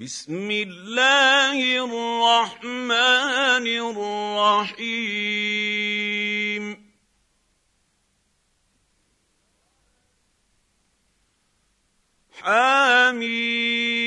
بسم الله الرحمن الرحيم. حميم.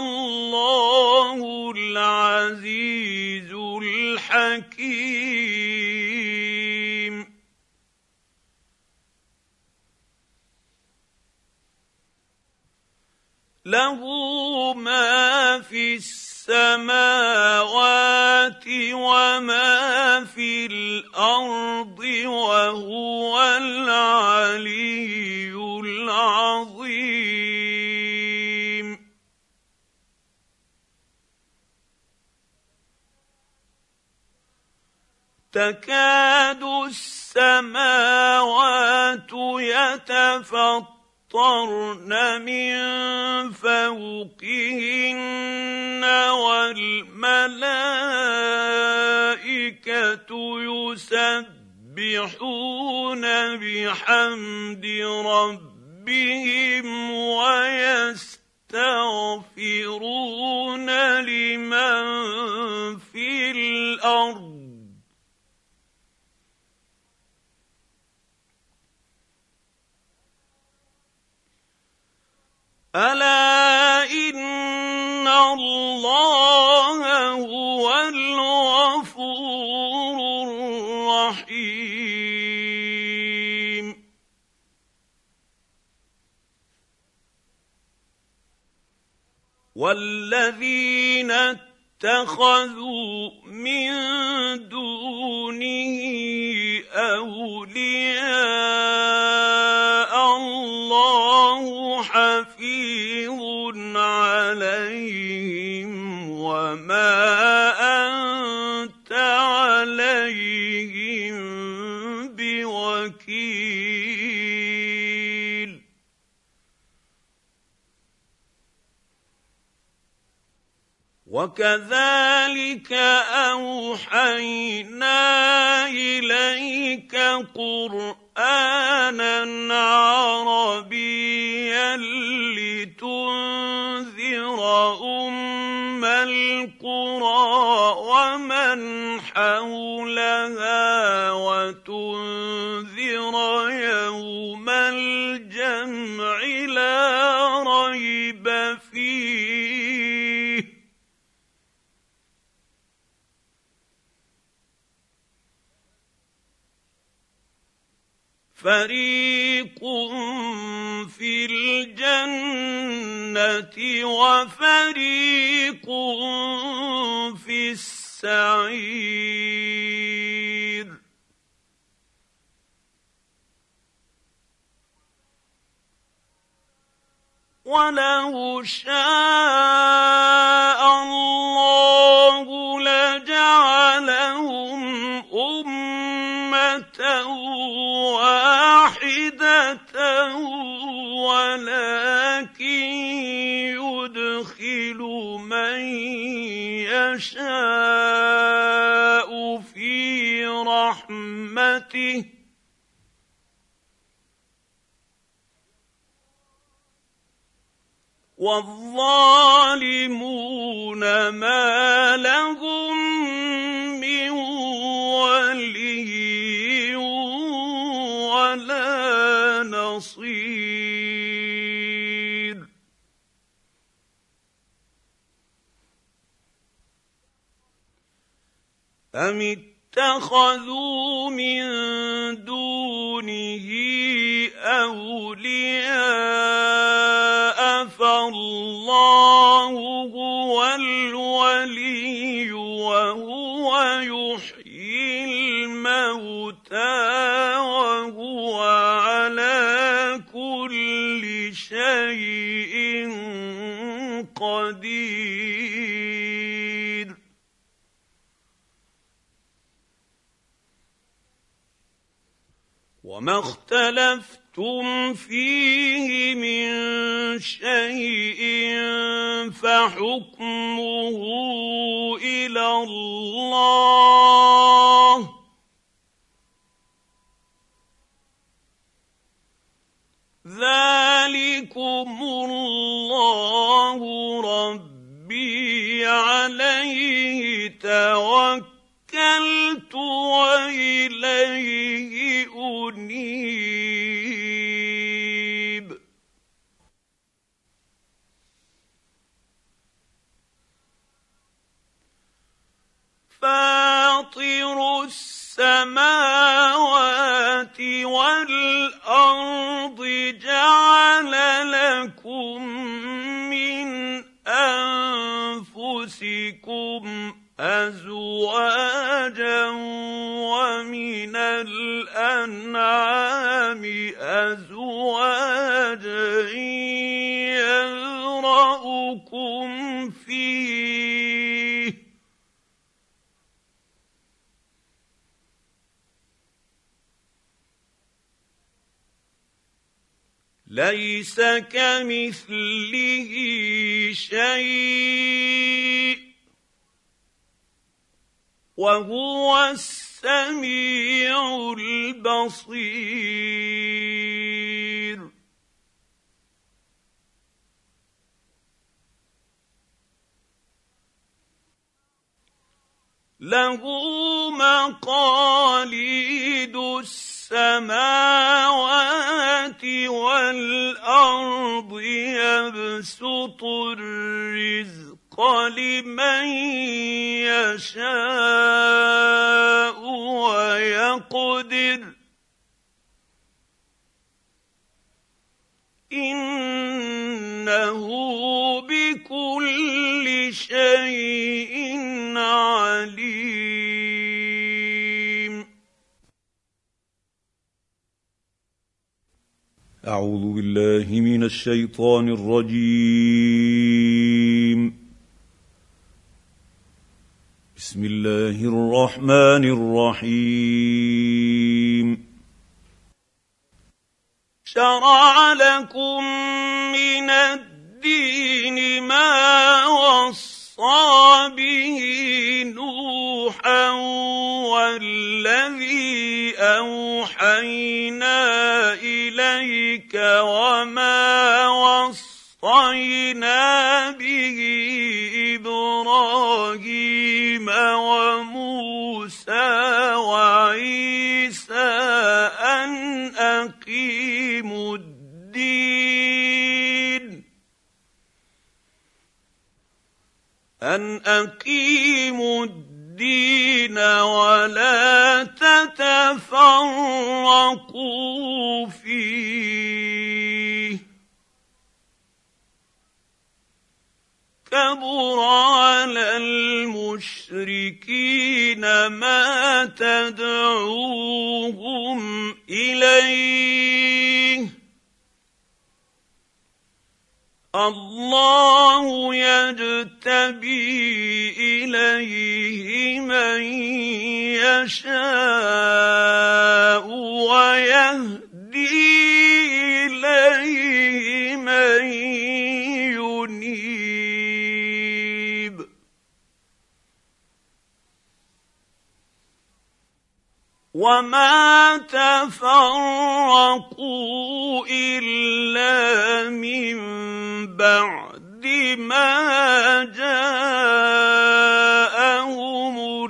الله العزيز الحكيم. له ما في السماوات وما في الأرض تكاد السماوات يتفطر يمطرن من فوقهن والملائكة يسبحون بحمد ربهم ويستغفرون لمن في الأرض. الا ان الله هو الغفور الرحيم والذين اتخذوا من دونه اولياء وكذلك أوحينا إليك قرآنا عربيا لتنذر أم القرى ومن حولها فريق في الجنه وفريق في السعير ولو شاء الله لجعلهم امه واحدة ولكن يدخل من يشاء في رحمته. والظالمون ما لهم أم اتخذوا من دونه اولياء فالله اختلفتم فيه من شيء فحكمه إلى الله. ذلكم الله ربي عليه توكلت وإليه السماوات والأرض ليس كمثله شيء. وهو السميع البصير. له مقاليد السماوات والأرض يبسط الرزق لمن يشاء ويقدر. إنه بكل شيء عليم. أعوذ بالله من الشيطان الرجيم. بسم الله الرحمن الرحيم. شرع لكم من الدين ما وصى به نوحا والذي أوحينا إليك وما وصينا به إبراهيم وموسى وعيسى ان اقيموا الدين ولا تتفرقوا فيه كبر على المشركين ما تدعوهم اليه الله يجتبي إليه من يشاء ويهدي إليه من وما تفرقوا الا من بعد ما جاءهم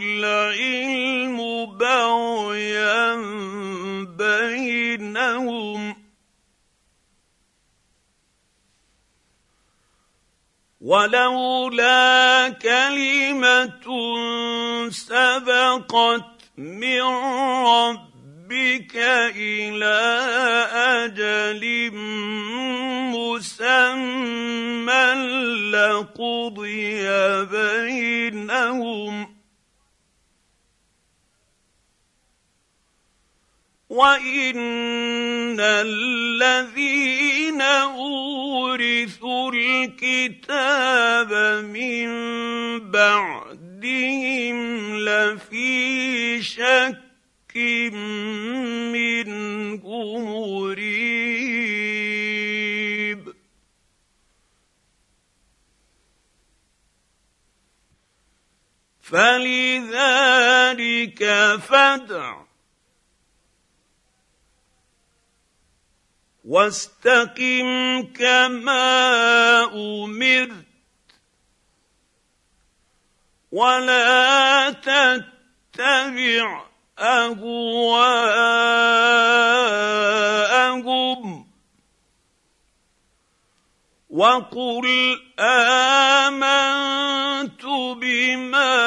العلم بغيا بينهم ولولا كلمه سبقت من ربك إلى أجل مسمى لقضي بينهم. وإن الذين أورثوا الكتاب من ربهم لفي شك منه مريب فلذلك فدع واستقم كما امرت ولا تتبع أهواءهم. وقل آمنت بما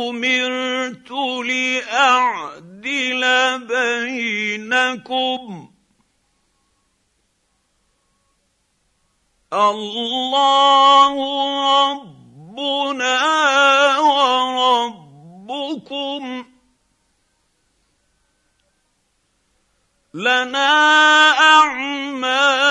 وامرت لأعدل بينكم. الله ربنا وربكم. لنا أعمالنا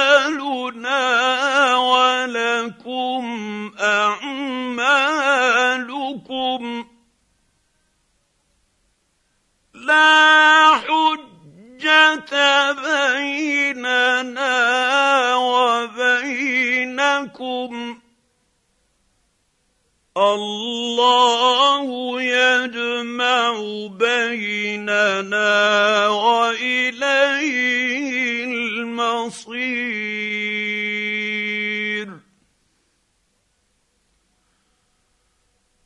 لا حجة بيننا وبينكم. الله يجمع بيننا وإليه المصير.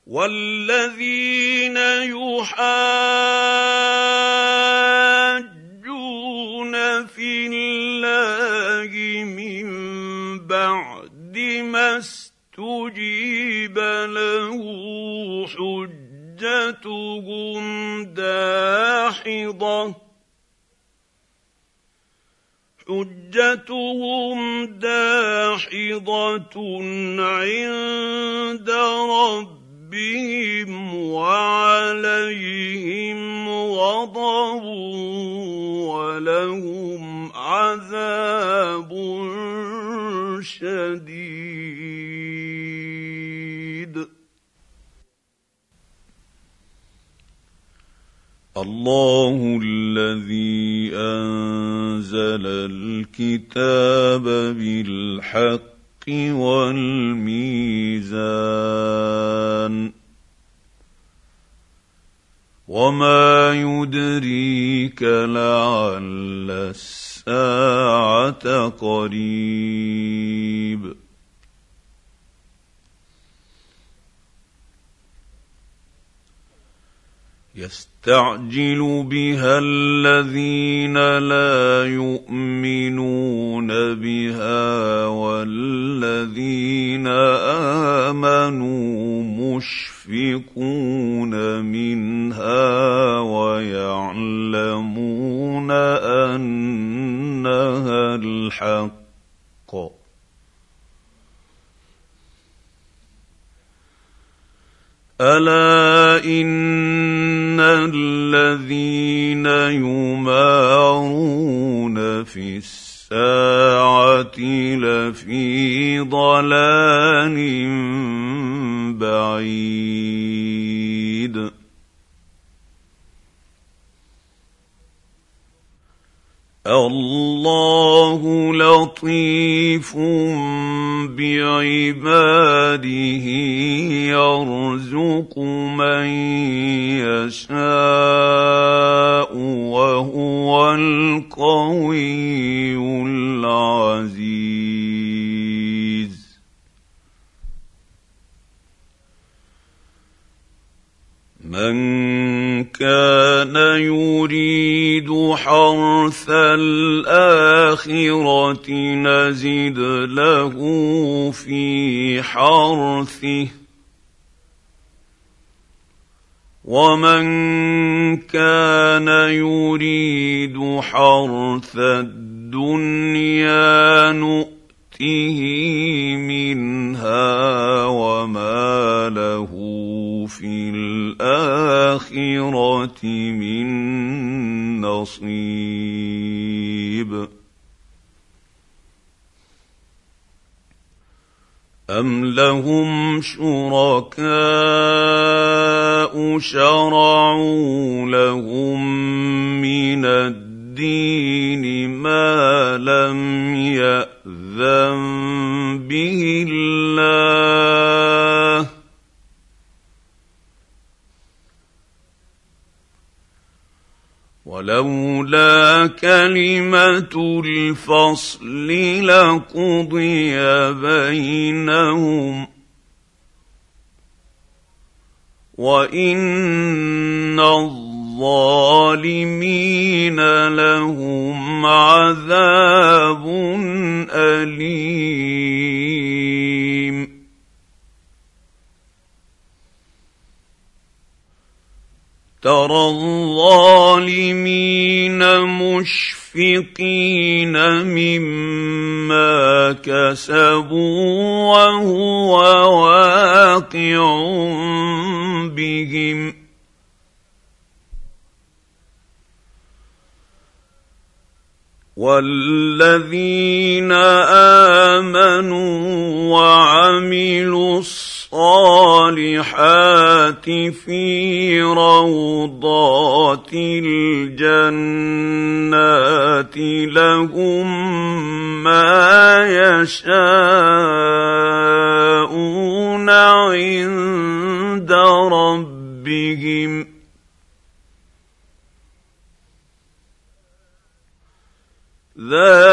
والذين يحاجون في الله من بعد ما استجيب له حجتهم داحضه حجتهم داحضه عند ربهم وعليهم غضب ولهم عذاب شديد. الله الذي انزل الكتاب بالحق والميزان وما يدريك لعل الساعة قريب يستعجل بها الذين لا يؤمنون بها والذين آمنوا مشفقون منها ويعلمون أنها الحق. ألا إن الذين يمارون في الساعة لفي ضلال بعيد الله لطيف بعباده يرزق من يشاء وهو القوي العزيز. من كان يريد حرث الآخرة نزد له في حرثه. ومن كان يريد حرث الدنيا نؤته منها وما له في الآخرة من نصيب. أم لهم شركاء شرعوا لهم من الدين ولولا كلمة الفصل لقضي بينهم. وإن الظالمين لهم عذاب أليم. ترى الظالمين مشفقين مما كسبوا وهو واقع بهم. والذين امنوا وعملوا الصالحات في روضات الجنات لهم ما يشاءون عند ربهم ذلك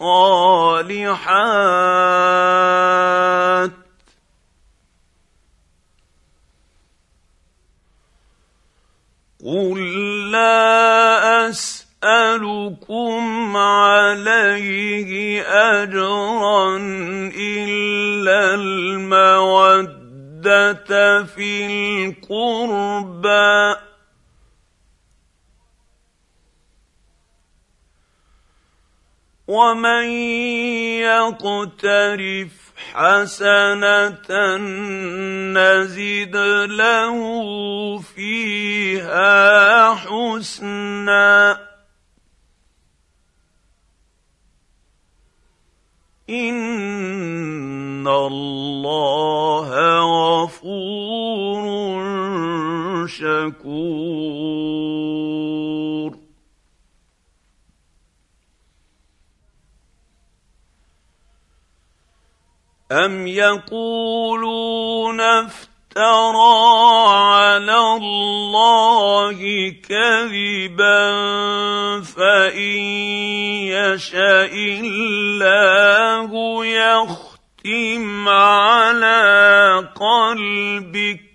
الصالحات. قل لا اسالكم عليه اجرا الا الموده في القربى. ومن يقترف حسنه نزد له فيها حسنا ان الله غفور شكور أم يقولون افترى على الله كذبا فإن يشاء الله يختم على قلبك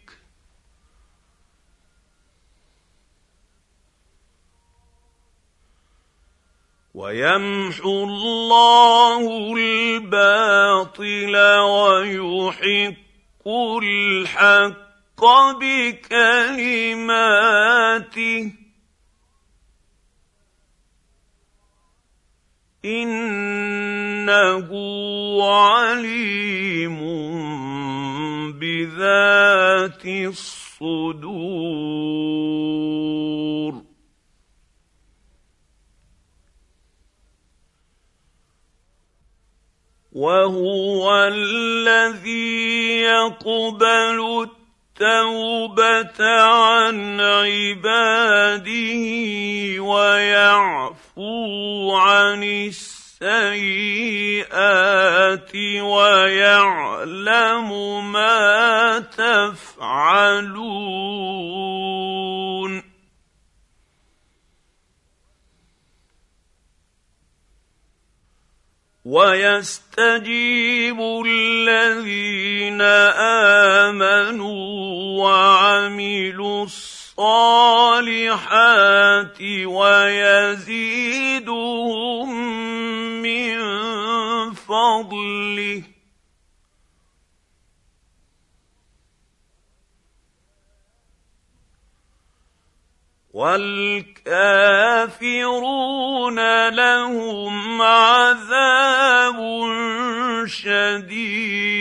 ويمحو الله الباطل ويحق الحق بكلماته. إنه عليم بذات الصدور. وهو الذي يقبل التوبة عن عباده ويعفو عن السيئات ويعلم ما تفعلون. ويستجيب الذين آمنوا وعملوا الصالحات ويزيدهم من فضله. والكافرون لهم عذاب شديد.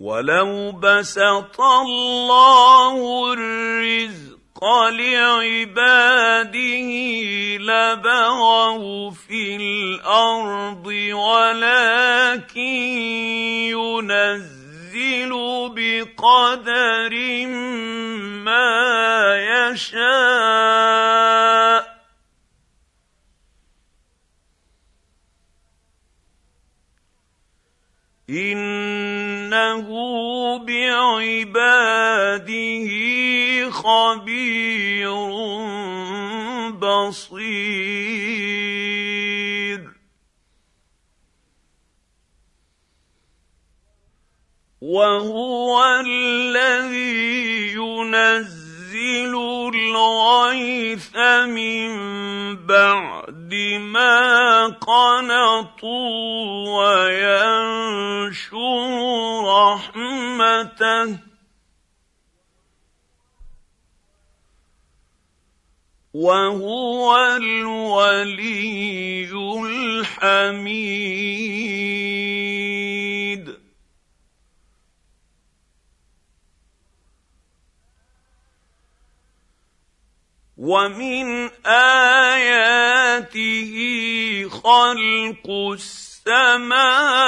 ولو بسط الله الرزق لعباده لبغوا في الأرض ولكن ينزل بقدر ما يشاء انه بعباده خبير بصير وهو الذي ينزل الغيث من بعد ما قنطوا وينشر رحمته. وهو الولي الحميد. ومن آياته خلق السماوات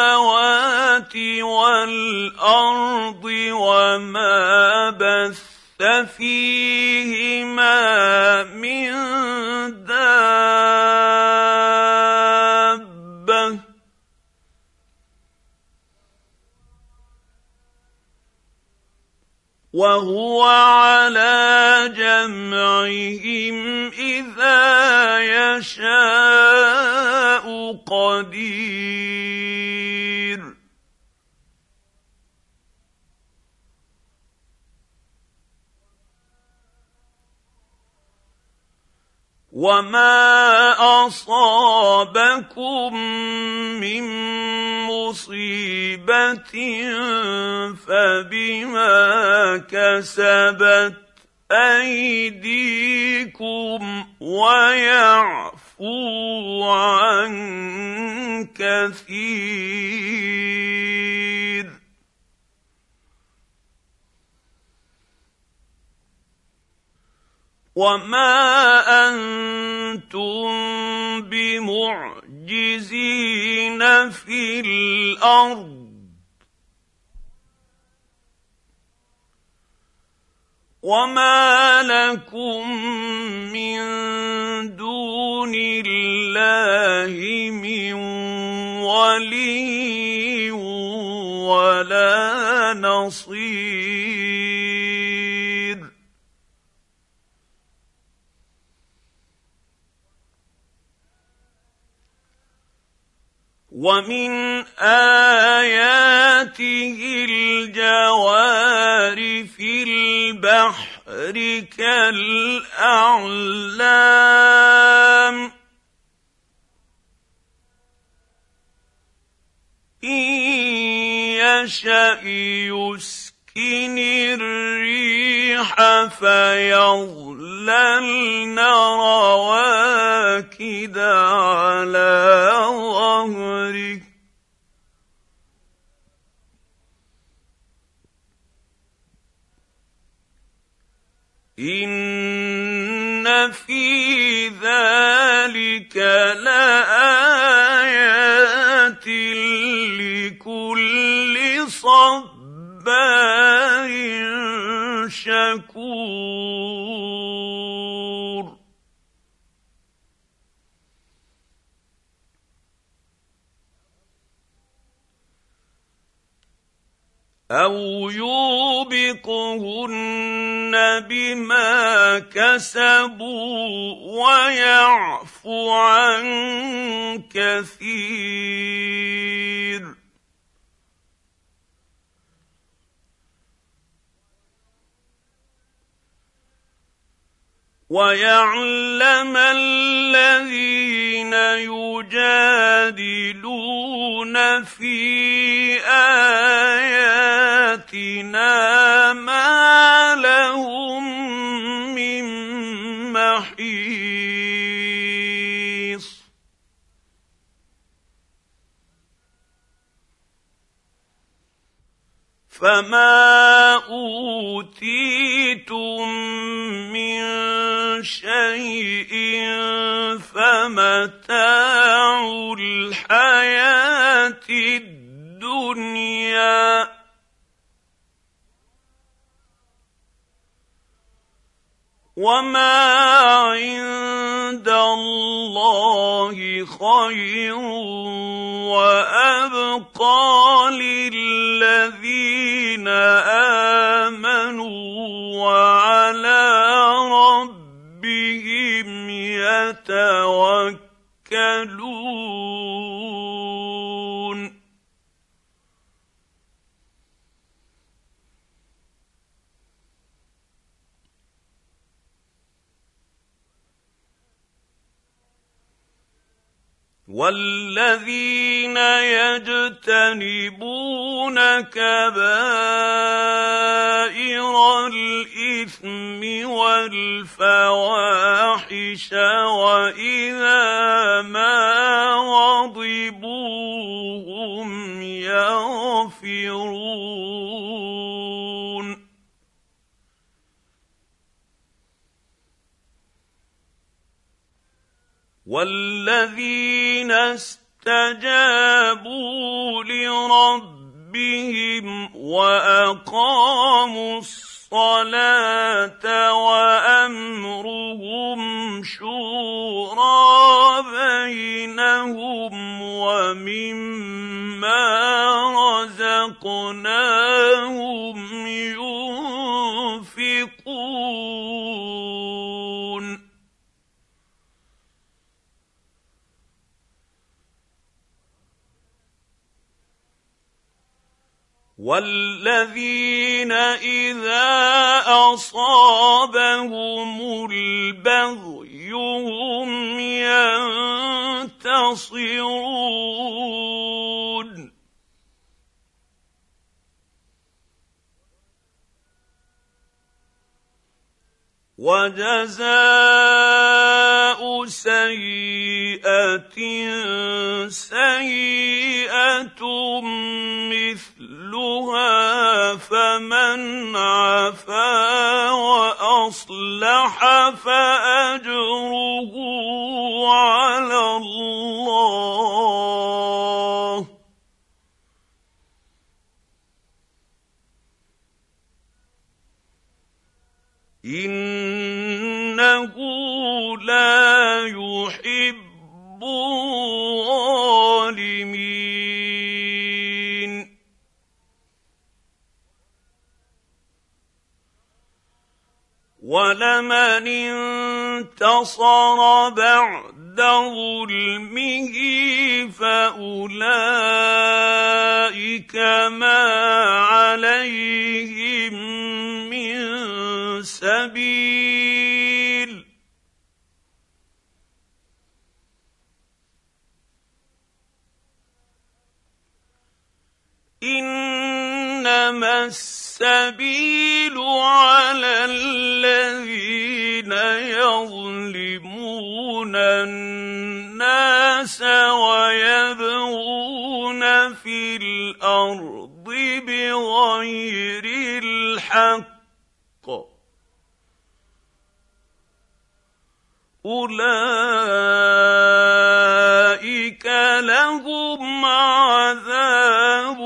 والأرض وما بث فيهما من دابة. وهو على جمعهم إذا يشاء قدير. وما اصابكم من مصيبه فبما كسبت ايديكم ويعفو عن كثير وما أنتم بمعجزين في الأرض وما لكم من دون الله من ولي ولا نصير ومن آياته الجوار في البحر كالأعلام. إن يشأ يسكن الريح فيظللن رواكد على ظهره. ان في ذلك لايات لكل صبار شكور. أو يوبقهن بما كسبوا ويعفو عن كثير. ويعلم الذين يجادلون في ايات باياتنا ما لهم من محيص. فما أوتيتم من شيء فمتاع الحياة الدنيا. وما عند الله خير وأبقى للذين آمنوا وعلى يتوكلون والذين يجتنبون كبائر الاثم والفواحش واذا ما والذين استجابوا لربهم واقاموا الصلاه وامرهم شورى بينهم ومما رزقناهم ينفقون والذين اذا اصابهم البغي هم ينتصرون وجزاء سيئه سيئه مثلها فمن عفا وأصلح فأجره على الله. إنه لا يحب الظالمين. ولمن انتصر بعد ظلمه فأولئك ما عليهم من سبيل إنما السبيل على الذين يظلمون الناس ويبغون في الأرض بغير الحق. اولئك لهم عذاب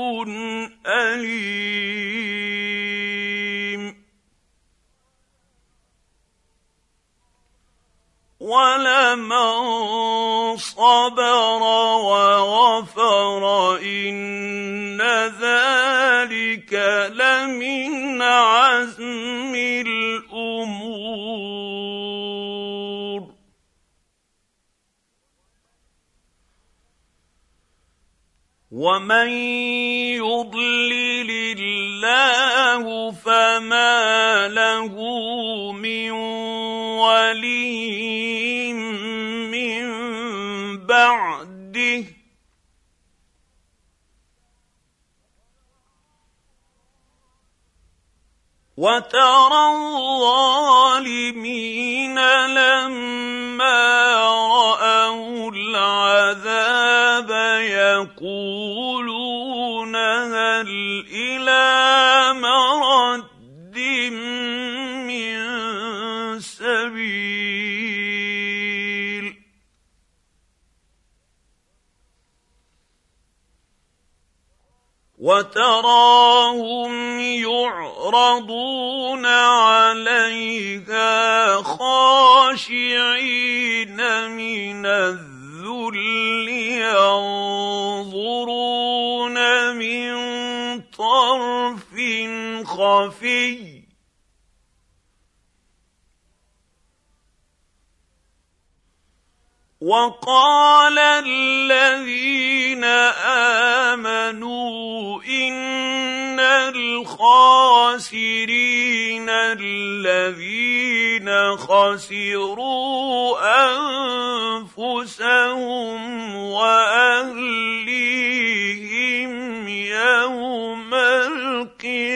اليم ولمن صبر وغفر ان ذلك لمن عزم الأمور ومن يضلل الله فما له من ولي من بعده وترى الظالمين لما يقولون هل إلى مرد من سبيل؟ وتراهم يعرضون عليها خاشعين من الذل ينظرون خفي وقال الذين آمنوا إن الخاسرين الذين خسروا أنفسهم وأهليهم يوم القيامة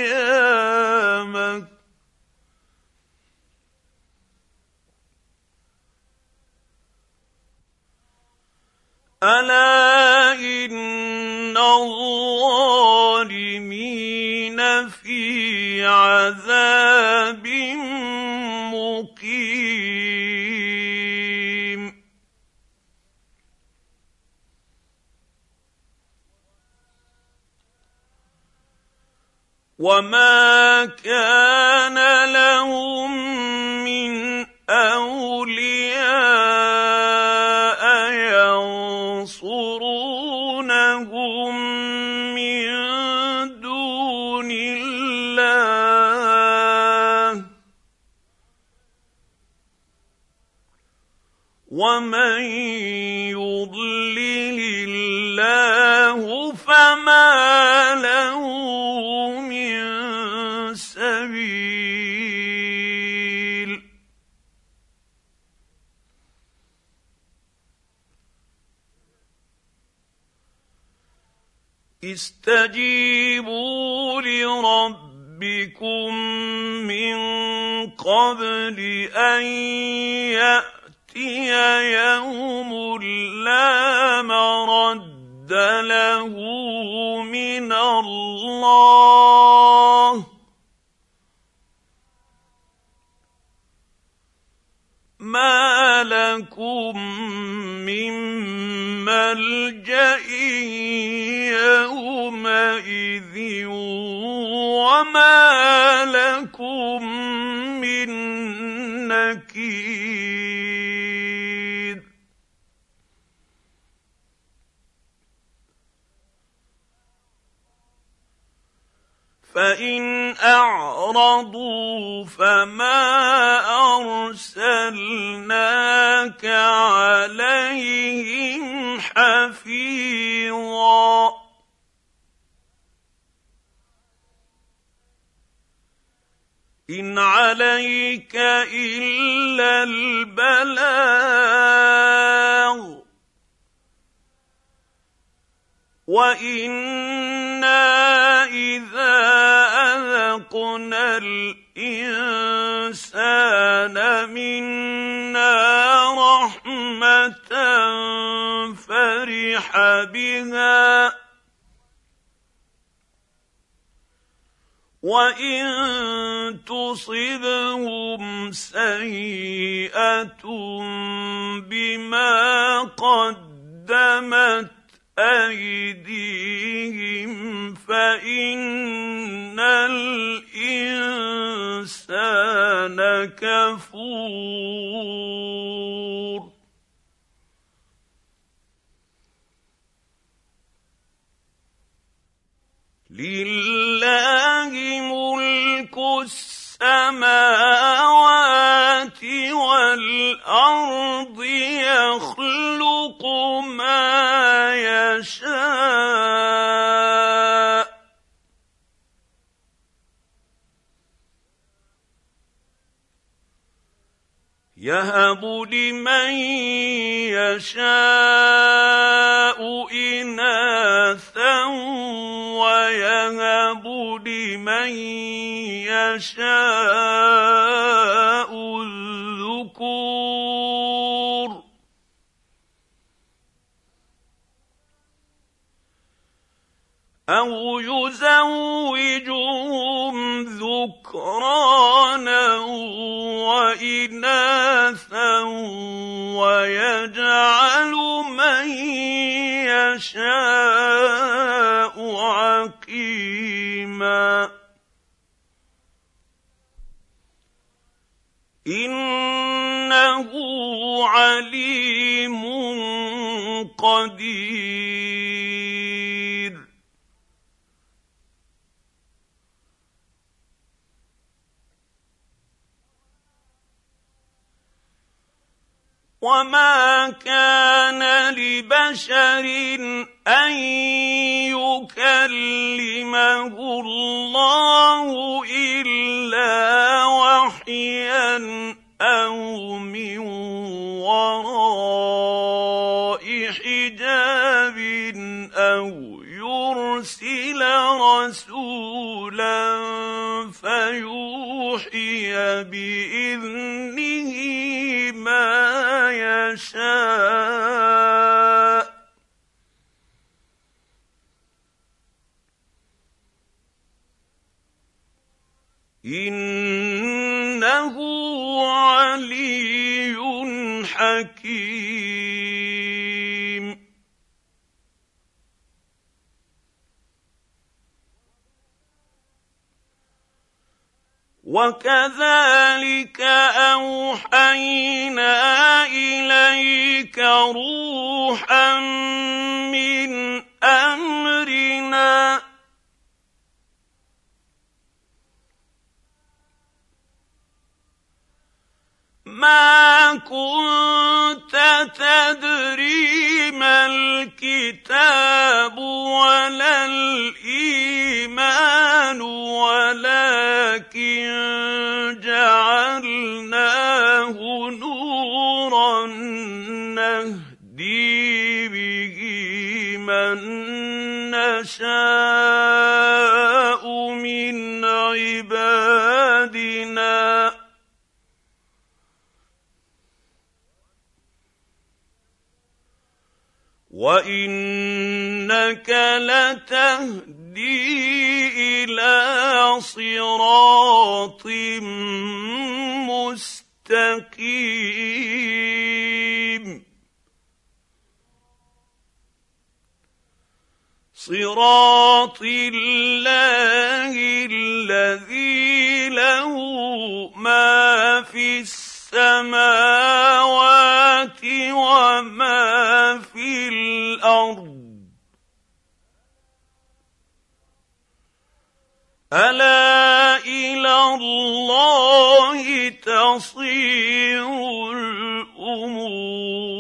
وما كان لهم من اولياء ينصرونهم من دون الله ومن استجيبوا لربكم من قبل أن يأتي يوم لا مرد له من الله. ما لكم من ملجا يومئذ وما لكم من نكير فإن أعرضوا فما أرسلناك عليهم حفيظا. إن عليك إلا البلاغ. وإنا اذا اذقنا الانسان منا رحمه فرح بها وان تصبهم سيئه بما قدمت أيديهم فإن الإنسان كفور. لله ملك السماوات والأرض يخلق ما يشاء. يهب لمن يشاء إناثا ويهب لمن يشاء الذكور. أو يزوجهم ذكرانا واناثا ويجعل من يشاء إنه عليم قدير. وما كان لبشر ان يكلمه الله الا وحيا أو من وكذلك أوحينا إليك روحا من أمرنا. ما كنت تدري ما الكتاب ولا الإيمان ولكن جعلناه نورا نهدي به من نشاء من عبادنا. وإنك لتهدي إلى صراط مستقيم. صراط الله الذي له ما في السماوات وما في الأرض. ألا إلى الله تصير الأمور.